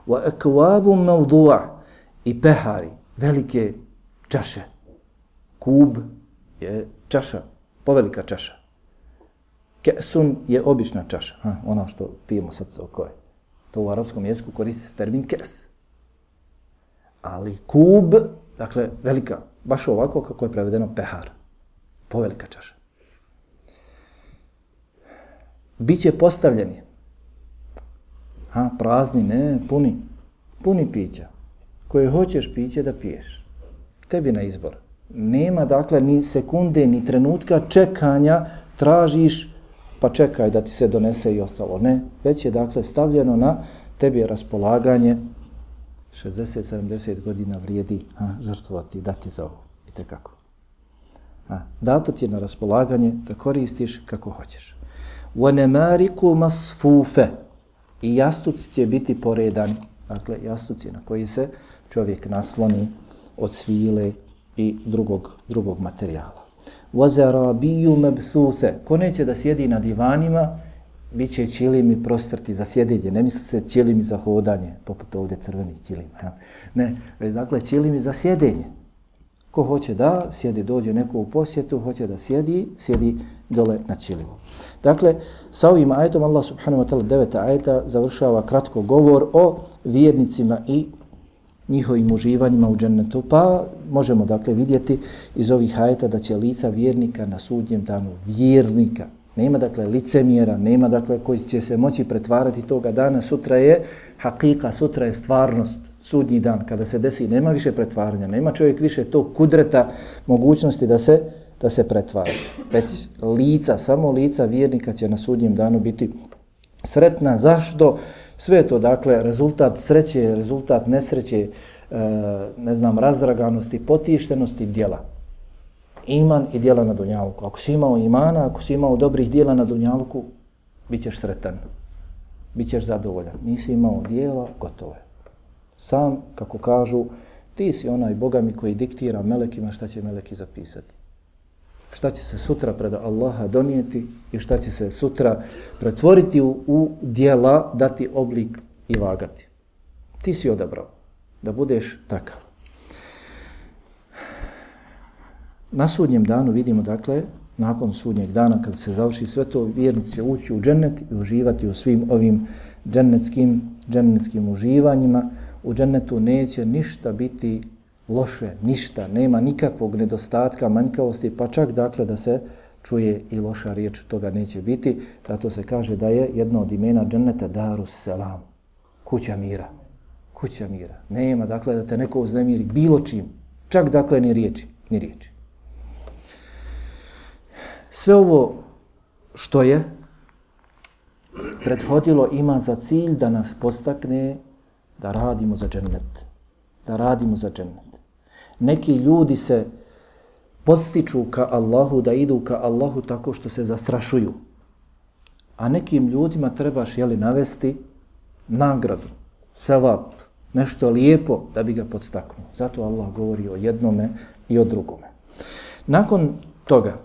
Wa akwabu mawdu'a i pehari, velike čaše. Kub je čaša, povelika čaša. Kesun je obična čaša, ha, ono što pijemo sad sa okoje. To u arapskom jeziku koristi se termin kes. Ali kub, dakle, velika baš ovako kako je prevedeno pehar. Povelika čaša. Biće postavljeni. Ha, prazni, ne, puni. Puni pića Koje hoćeš piće da piješ. Tebi na izbor. Nema, dakle, ni sekunde, ni trenutka čekanja, tražiš, pa čekaj da ti se donese i ostalo. Ne, već je, dakle, stavljeno na tebi raspolaganje 60-70 godina vrijedi a, žrtvovati, dati za ovo. I kako. A, dato ti je na raspolaganje da koristiš kako hoćeš. وَنَمَارِكُ مَصْفُوفَ I jastuci će biti poredani. Dakle, jastuci na koji se čovjek nasloni od svile i drugog, drugog materijala. Vazara biju mebthuse. Ko neće da sjedi na divanima, bit će ćilim i prostrti za sjedenje. Ne misli se ćilim za hodanje, poput ovdje crvenih ćilima. Ja. Ne, već dakle ćilim za sjedenje. Ko hoće da sjedi, dođe neko u posjetu, hoće da sjedi, sjedi dole na ćilimu. Dakle, sa ovim ajetom Allah subhanahu wa ta'ala deveta ajeta završava kratko govor o vjernicima i njihovim uživanjima u džennetu. Pa možemo dakle vidjeti iz ovih ajeta da će lica vjernika na sudnjem danu vjernika, Nema dakle licemjera, nema dakle koji će se moći pretvarati toga dana. Sutra je hakika, sutra je stvarnost, sudnji dan. Kada se desi, nema više pretvaranja, nema čovjek više to kudreta mogućnosti da se da se pretvara. Već lica, samo lica vjernika će na sudnjem danu biti sretna. Zašto? Sve to, dakle, rezultat sreće, rezultat nesreće, e, ne znam, razdraganosti, potištenosti djela iman i dijela na dunjaluku. Ako si imao imana, ako si imao dobrih dijela na dunjaluku, bit ćeš sretan. Bićeš zadovoljan. Nisi imao dijela, gotovo je. Sam, kako kažu, ti si onaj Boga mi koji diktira melekima šta će meleki zapisati. Šta će se sutra pred Allaha donijeti i šta će se sutra pretvoriti u, u dijela, dati oblik i vagati. Ti si odabrao da budeš takav. Na sudnjem danu vidimo, dakle, nakon sudnjeg dana, kad se završi sve to, vjernici će ući u džennet i uživati u svim ovim džennetskim, džennetskim uživanjima. U džennetu neće ništa biti loše, ništa, nema nikakvog nedostatka, manjkavosti, pa čak, dakle, da se čuje i loša riječ, toga neće biti. Zato se kaže da je jedno od imena dženneta Darus Selam, kuća mira. Kuća mira. Nema, dakle, da te neko uznemiri bilo čim, čak, dakle, ni riječi, ni riječi. Sve ovo što je prethodilo ima za cilj da nas postakne da radimo za džennet. Da radimo za džennet. Neki ljudi se podstiču ka Allahu, da idu ka Allahu tako što se zastrašuju. A nekim ljudima trebaš jeli, navesti nagradu, sevap, nešto lijepo da bi ga podstaknuo. Zato Allah govori o jednome i o drugome. Nakon toga,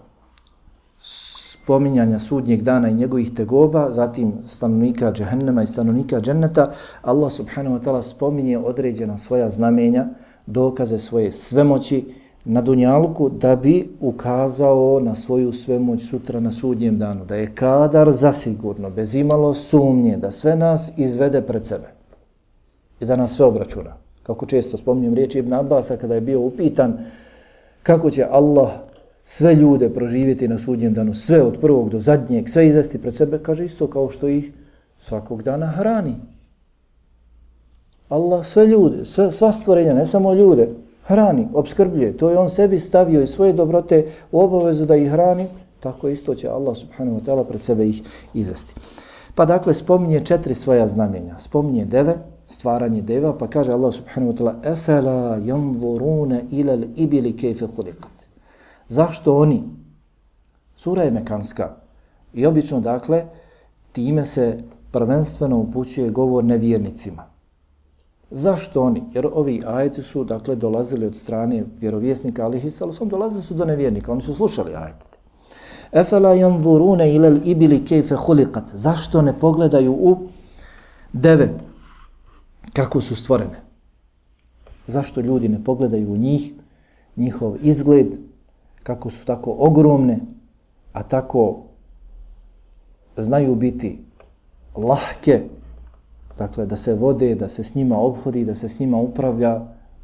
spominjanja sudnjeg dana i njegovih tegoba, zatim stanovnika džehennema i stanovnika dženneta, Allah subhanahu wa ta'ala spominje određena svoja znamenja, dokaze svoje svemoći, na Dunjaluku da bi ukazao na svoju svemoć sutra na sudnjem danu. Da je kadar zasigurno, bez imalo sumnje, da sve nas izvede pred sebe. I da nas sve obračuna. Kako često spominjem riječi Ibn Abasa kada je bio upitan kako će Allah sve ljude proživjeti na sudnjem danu, sve od prvog do zadnjeg, sve izvesti pred sebe, kaže isto kao što ih svakog dana hrani. Allah sve ljude, sve, sva stvorenja, ne samo ljude, hrani, obskrbljuje. To je on sebi stavio i svoje dobrote u obavezu da ih hrani, tako isto će Allah subhanahu wa ta'ala pred sebe ih izvesti. Pa dakle, spominje četiri svoja znamenja. Spominje deve, stvaranje deva, pa kaže Allah subhanahu wa ta'ala Efela ila ilal ibili kejfe hulikat. Zašto oni? Sura je mekanska. I obično, dakle, time se prvenstveno upućuje govor nevjernicima. Zašto oni? Jer ovi ajeti su, dakle, dolazili od strane vjerovjesnika, ali hisalo sam dolazili su do nevjernika, oni su slušali ajete. Efela janzurune ilal ibili kejfe hulikat. Zašto ne pogledaju u deve? Kako su stvorene? Zašto ljudi ne pogledaju u njih, njihov izgled, kako su tako ogromne, a tako znaju biti lahke, dakle da se vode, da se s njima obhodi, da se s njima upravlja,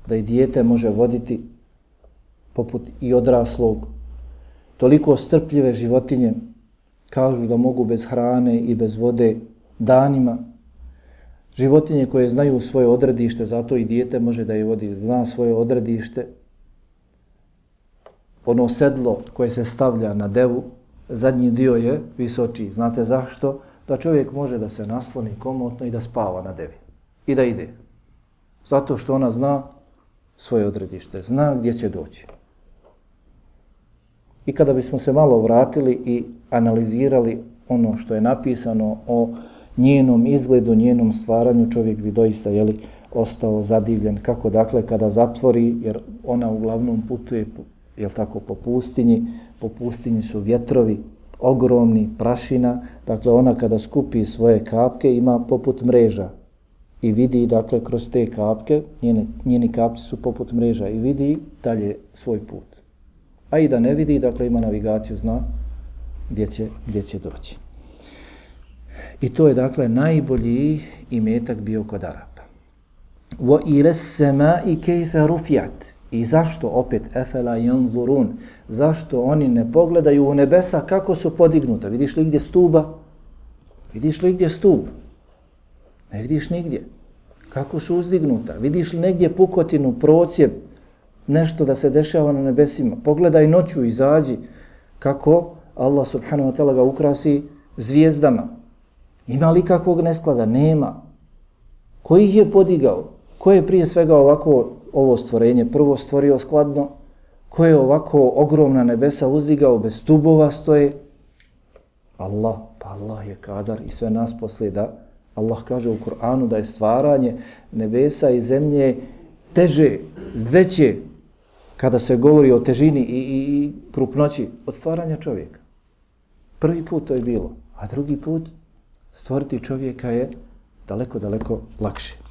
da i dijete može voditi poput i odraslog. Toliko strpljive životinje kažu da mogu bez hrane i bez vode danima. Životinje koje znaju svoje odredište, zato i dijete može da je vodi, zna svoje odredište. Ono sedlo koje se stavlja na devu, zadnji dio je visoči. Znate zašto? Da čovjek može da se nasloni komotno i da spava na devi. I da ide. Zato što ona zna svoje odredište, zna gdje će doći. I kada bismo se malo vratili i analizirali ono što je napisano o njenom izgledu, njenom stvaranju, čovjek bi doista jeli, ostao zadivljen. Kako dakle kada zatvori, jer ona uglavnom putuje jel tako, po pustinji, po pustinji su vjetrovi, ogromni prašina, dakle ona kada skupi svoje kapke ima poput mreža i vidi dakle kroz te kapke, njene, njeni kapci su poput mreža i vidi dalje svoj put. A i da ne vidi, dakle ima navigaciju, zna gdje će, gdje će doći. I to je dakle najbolji imetak bio kod Arapa. Wa ila samai kayfa rufiat. I zašto opet efela yanzurun? Zašto oni ne pogledaju u nebesa kako su podignuta? Vidiš li gdje stuba? Vidiš li gdje stub? Ne vidiš nigdje. Kako su uzdignuta? Vidiš li negdje pukotinu, procijep, nešto da se dešava na nebesima? Pogledaj noću, izađi kako Allah subhanahu wa ta'ala ga ukrasi zvijezdama. Ima li kakvog nesklada? Nema. Ko ih je podigao? Ko je prije svega ovako ovo stvorenje prvo stvorio skladno, ko je ovako ogromna nebesa uzdigao bez stubova stoje? Allah, pa Allah je kadar i sve nas poslije da Allah kaže u Kur'anu da je stvaranje nebesa i zemlje teže, veće kada se govori o težini i, i, i krupnoći od stvaranja čovjeka. Prvi put to je bilo, a drugi put stvoriti čovjeka je daleko, daleko lakše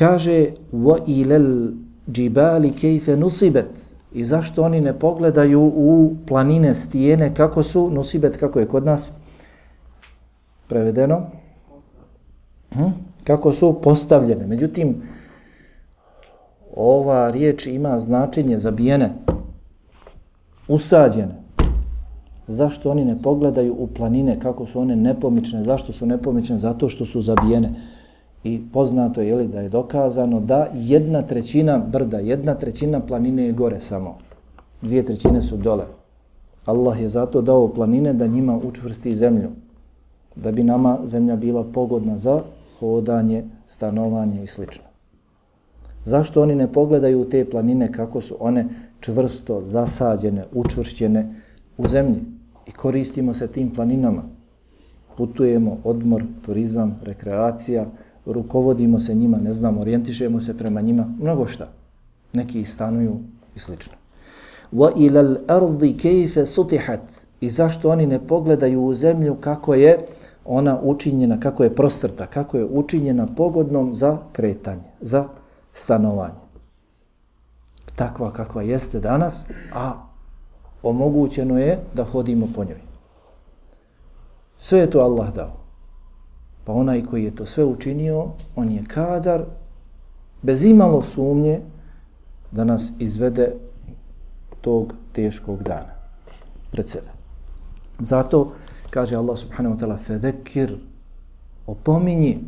kaže wa ilal jibali kayfa nusibat i zašto oni ne pogledaju u planine stijene kako su nusibet kako je kod nas prevedeno? Hm? kako su postavljene. Međutim ova riječ ima značenje zabijene usađene. Zašto oni ne pogledaju u planine kako su one nepomične? Zašto su nepomične? Zato što su zabijene. I poznato je li da je dokazano da jedna trećina brda, jedna trećina planine je gore samo. Dvije trećine su dole. Allah je zato dao planine da njima učvrsti zemlju. Da bi nama zemlja bila pogodna za hodanje, stanovanje i slično. Zašto oni ne pogledaju te planine kako su one čvrsto zasađene, učvršćene u zemlji i koristimo se tim planinama. Putujemo, odmor, turizam, rekreacija, rukovodimo se njima, ne znam, orijentišemo se prema njima, mnogo šta. Neki stanuju i slično. Wa ila al-ardi kayfa sutihat? I zašto oni ne pogledaju u zemlju kako je ona učinjena, kako je prostrta, kako je učinjena pogodnom za kretanje, za stanovanje. takva kakva jeste danas, a omogućeno je da hodimo po njoj. Sve je to Allah dao. Pa onaj koji je to sve učinio, on je kadar, bez imalo sumnje, da nas izvede tog teškog dana pred sebe. Zato kaže Allah subhanahu wa ta'ala fedekir, opominji,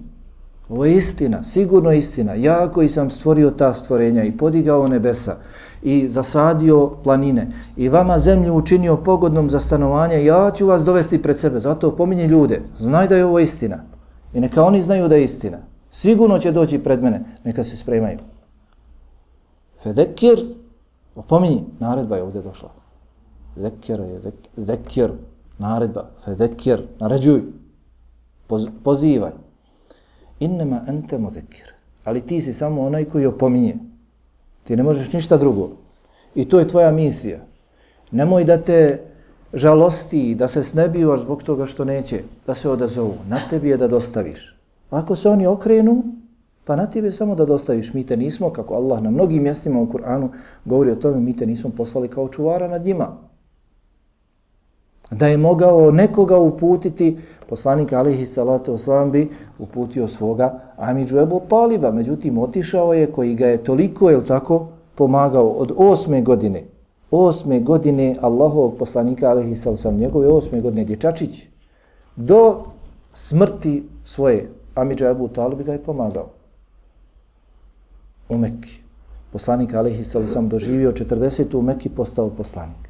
ovo je istina, sigurno istina, ja koji sam stvorio ta stvorenja i podigao nebesa i zasadio planine i vama zemlju učinio pogodnom za stanovanje, ja ću vas dovesti pred sebe, zato opominji ljude, znaj da je ovo istina i neka oni znaju da je istina, sigurno će doći pred mene, neka se spremaju. Fedekir, opominji, naredba je ovdje došla. Zekir je, zekir, naredba, fedekir, naređuj, poz, pozivaj. Innema ente modekir. Ali ti si samo onaj koji opominje. Ti ne možeš ništa drugo. I to je tvoja misija. Nemoj da te žalosti, da se snebivaš zbog toga što neće, da se odazovu. Na tebi je da dostaviš. Ako se oni okrenu, Pa na tebi je samo da dostaviš, mi te nismo, kako Allah na mnogim mjestima u Kur'anu govori o tome, mi te nismo poslali kao čuvara nad njima. Da je mogao nekoga uputiti, poslanik alihi salatu oslam bi uputio svoga Amidžu Ebu Taliba, međutim otišao je koji ga je toliko, je tako, pomagao od osme godine. Osme godine Allahovog poslanika alaihi sallam, njegove osme godine dječačić, do smrti svoje Amidža Ebu Talib ga je pomagao u Mekki. Poslanik alaihi sallam, doživio 40. u Mekki postao poslanik.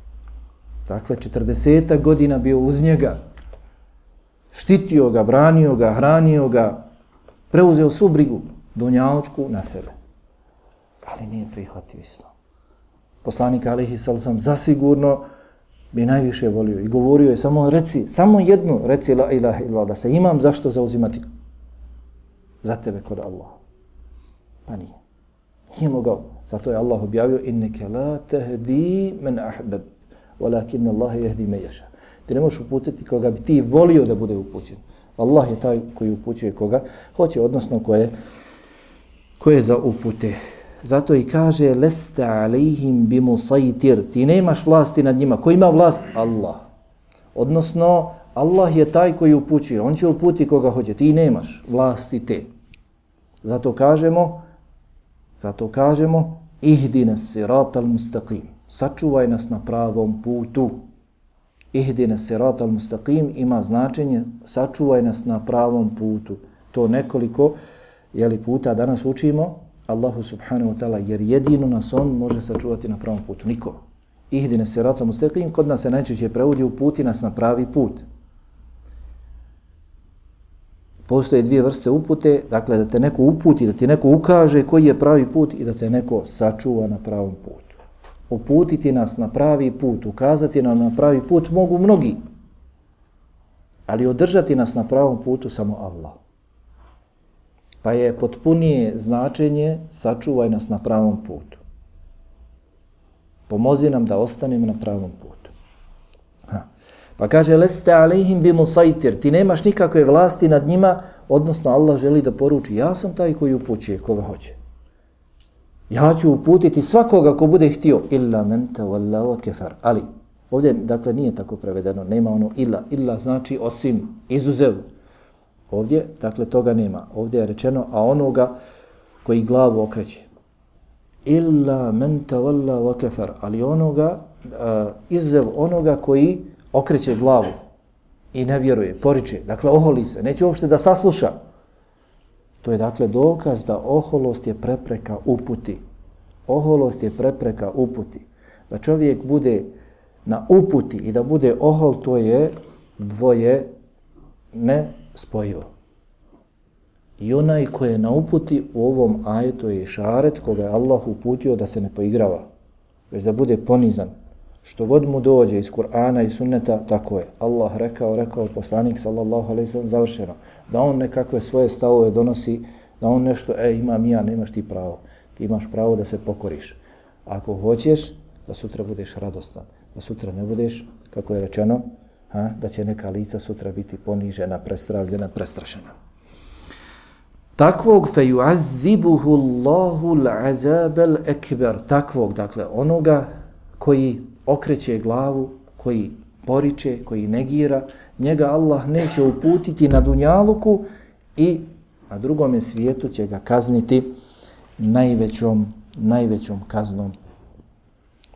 Dakle, 40. godina bio uz njega. Štitio ga, branio ga, hranio ga, preuzeo svu brigu, donjaločku na sebe. Ali nije prihvatio islam. Poslanik Alihi sallam zasigurno bi najviše volio i govorio je samo reci, samo jednu reci la ilaha illa da se imam zašto zauzimati za tebe kod Allaha. Pa nije. Nije mogao. Zato je Allah objavio inneke la tehdi men ahbeb walakin Allah jehdi me ješa. Ti ne možeš uputiti koga bi ti volio da bude upućen. Allah je taj koji upućuje koga hoće, odnosno koje, koje za upute. Zato i kaže leste alejhim bimu. Ti nemaš vlasti nad njima. Ko ima vlast? Allah. Odnosno, Allah je taj koji upućuje. On će uputi koga hoće. Ti nemaš vlasti te. Zato kažemo, Zato kažemo ihdina sirat al mustaqim. Sačuvaj nas na pravom putu. Ihdina sirat al mustaqim ima značenje sačuvaj nas na pravom putu. To nekoliko je li puta danas učimo Allahu subhanahu wa ta'ala jer jedino nas on može sačuvati na pravom putu. Niko. Ihdina sirat mustaqim kod nas se najčešće prevodi uputi nas na pravi put. postoje dvije vrste upute, dakle da te neko uputi, da ti neko ukaže koji je pravi put i da te neko sačuva na pravom putu. Uputiti nas na pravi put, ukazati nam na pravi put mogu mnogi, ali održati nas na pravom putu samo Allah. Pa je potpunije značenje sačuvaj nas na pravom putu. Pomozi nam da ostanemo na pravom putu. Pa kaže, leste alihim bi musaitir, ti nemaš nikakve vlasti nad njima, odnosno Allah želi da poruči, ja sam taj koji upućuje koga hoće. Ja ću uputiti svakoga ko bude htio, illa menta wallahu kefar. Ali, ovdje, dakle, nije tako prevedeno, nema ono illa, illa znači osim, izuzev. Ovdje, dakle, toga nema. Ovdje je rečeno, a onoga koji glavu okreće. Illa men tavalla wa kefar. Ali onoga, uh, izzev onoga koji okreće glavu i ne vjeruje, poriče, dakle oholi se, neće uopšte da sasluša. To je dakle dokaz da oholost je prepreka uputi. Oholost je prepreka uputi. Da čovjek bude na uputi i da bude ohol, to je dvoje ne spojivo. I onaj ko je na uputi u ovom ajetu je šaret koga je Allah uputio da se ne poigrava, već da bude ponizan, Što god mu dođe iz Kur'ana i sunneta, tako je. Allah rekao, rekao poslanik sallallahu alaihi sallam, završeno. Da on nekakve svoje stavove donosi, da on nešto, e, imam ja, nemaš ti pravo. Ti imaš pravo da se pokoriš. Ako hoćeš, da sutra budeš radostan. Da sutra ne budeš, kako je rečeno, ha, da će neka lica sutra biti ponižena, prestravljena, prestrašena. takvog fe yu'azzibuhu Allahu al-azab al-akbar takvog dakle onoga koji okreće glavu koji poriče koji negira njega Allah neće uputiti na dunjaluku i na drugom svijetu će ga kazniti najvećom najvećom kaznom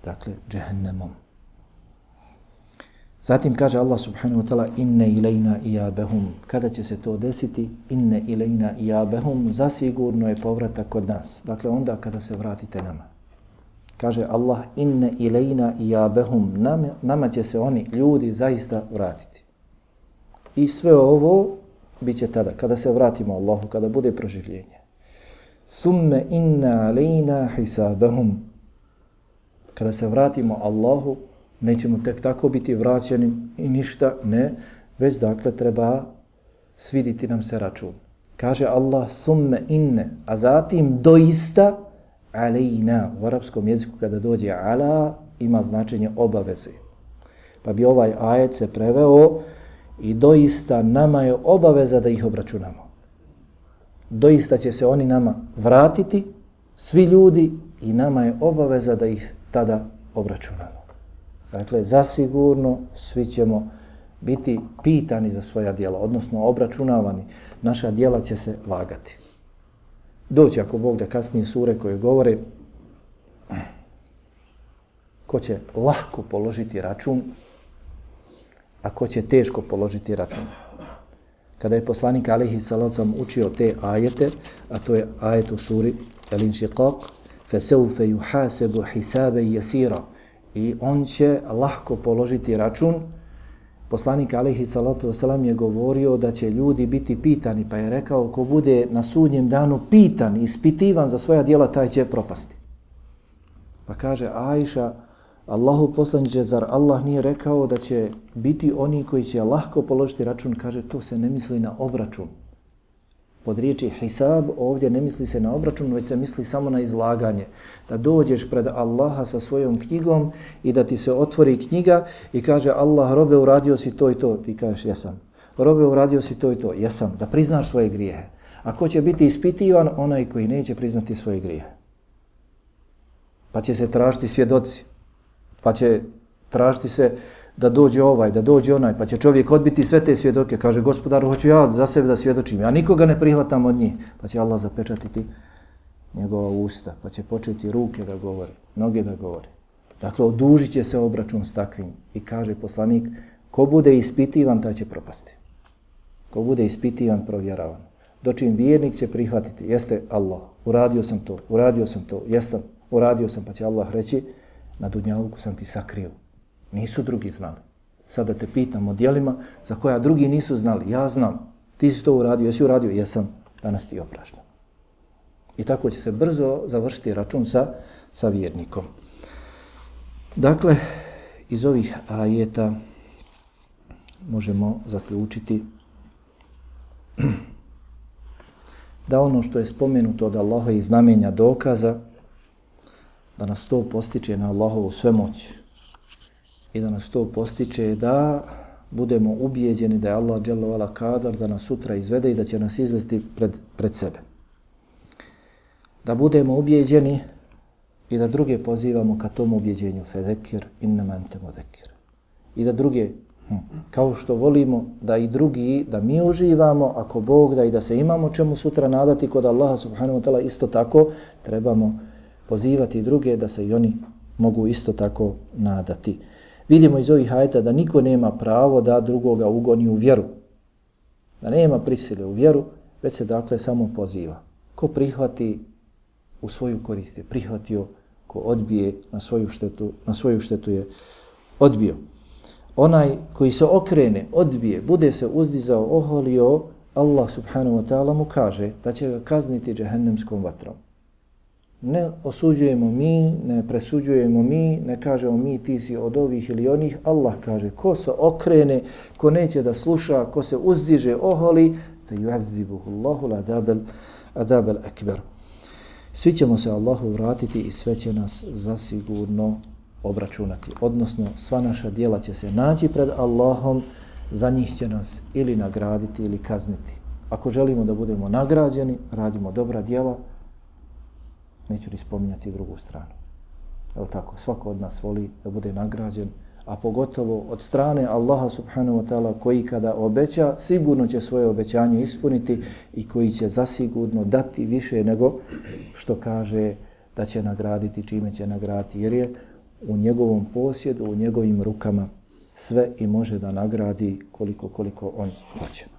dakle džehennemom. Zatim kaže Allah subhanahu wa ta'ala inne ilajna iabehum. Kada će se to desiti? Inne ilajna iabehum. Zasigurno je povratak kod nas. Dakle, onda kada se vratite nama. Kaže Allah inne ilajna iabehum. Nama, nama će se oni, ljudi, zaista vratiti. I sve ovo bit će tada, kada se vratimo Allahu, kada bude proživljenje. Thumme inna alejna hisabahum. Kada se vratimo Allahu, nećemo tek tako biti vraćeni i ništa, ne, već dakle treba sviditi nam se račun. Kaže Allah, thumme inne, a zatim doista alejna, u arapskom jeziku kada dođe ala, ima značenje obaveze. Pa bi ovaj ajet se preveo i doista nama je obaveza da ih obračunamo. Doista će se oni nama vratiti, svi ljudi, i nama je obaveza da ih tada obračunamo. Dakle, zasigurno svi ćemo biti pitani za svoja dijela, odnosno obračunavani. Naša dijela će se vagati. Doći ako Bog da kasnije sure koje govore ko će lahko položiti račun, a ko će teško položiti račun. Kada je poslanik Alihi Salocam učio te ajete, a to je ajet u suri Elin Šiqaq, فَسَوْفَ يُحَاسَبُ حِسَابَ يَسِيرًا i on će lahko položiti račun. Poslanik Alihi Salatu Wasalam je govorio da će ljudi biti pitani, pa je rekao ko bude na sudnjem danu pitan, ispitivan za svoja dijela, taj će propasti. Pa kaže Ajša, Allahu poslaniče, zar Allah nije rekao da će biti oni koji će lahko položiti račun, kaže to se ne misli na obračun pod riječi hisab, ovdje ne misli se na obračun, već se misli samo na izlaganje. Da dođeš pred Allaha sa svojom knjigom i da ti se otvori knjiga i kaže Allah, robe, uradio si to i to. Ti kažeš, jesam. Robe, uradio si to i to. Jesam. Da priznaš svoje grijehe. A ko će biti ispitivan? Onaj koji neće priznati svoje grijehe. Pa će se tražiti svjedoci. Pa će tražiti se da dođe ovaj, da dođe onaj, pa će čovjek odbiti sve te svjedoke, kaže gospodaru, hoću ja za sebe da svjedočim, ja nikoga ne prihvatam od njih, pa će Allah zapečatiti njegova usta, pa će početi ruke da govore, noge da govore. Dakle, odužit će se obračun s takvim i kaže poslanik, ko bude ispitivan, taj će propasti. Ko bude ispitivan, provjeravan. Dočim vjernik će prihvatiti, jeste Allah, uradio sam to, uradio sam to, jesam, uradio sam, pa će Allah reći, na dunjaluku sam ti sakrio, Nisu drugi znali. Sada te pitam o dijelima za koja drugi nisu znali. Ja znam. Ti si to uradio, jesi uradio? Jesam. Danas ti opraštam. I tako će se brzo završiti račun sa, sa vjernikom. Dakle, iz ovih ajeta možemo zaključiti da ono što je spomenuto od Allaha i znamenja dokaza, da nas to postiče na Allahovu svemoć, i da nas to postiče da budemo ubijeđeni da je Allah dželovala kadar da nas sutra izvede i da će nas izvesti pred, pred sebe. Da budemo ubijeđeni i da druge pozivamo ka tom ubijeđenju fedekir innama ente muzekir. I da druge, hm, kao što volimo da i drugi, da mi uživamo, ako Bog da i da se imamo čemu sutra nadati kod Allaha subhanahu wa ta'ala, isto tako trebamo pozivati druge da se i oni mogu isto tako nadati. Vidimo iz ovih hajta da niko nema pravo da drugoga ugoni u vjeru. Da nema prisile u vjeru, već se dakle samo poziva. Ko prihvati u svoju korist je prihvatio, ko odbije na svoju štetu, na svoju štetu je odbio. Onaj koji se okrene, odbije, bude se uzdizao, oholio, Allah subhanahu wa ta'ala mu kaže da će ga kazniti džehennemskom vatrom. Ne osuđujemo mi, ne presuđujemo mi, ne kažemo mi ti si od ovih ili onih. Allah kaže ko se okrene, ko neće da sluša, ko se uzdiže, oholi, fe yu'adzibuhu Allahu l'adabel adabel akbar. Svi ćemo se Allahu vratiti i sve će nas zasigurno obračunati. Odnosno, sva naša dijela će se naći pred Allahom, za njih će nas ili nagraditi ili kazniti. Ako želimo da budemo nagrađeni, radimo dobra djela, neću ni spominjati drugu stranu. Je tako? Svako od nas voli da bude nagrađen, a pogotovo od strane Allaha subhanahu wa ta'ala koji kada obeća, sigurno će svoje obećanje ispuniti i koji će zasigurno dati više nego što kaže da će nagraditi, čime će nagraditi, jer je u njegovom posjedu, u njegovim rukama sve i može da nagradi koliko koliko on hoće.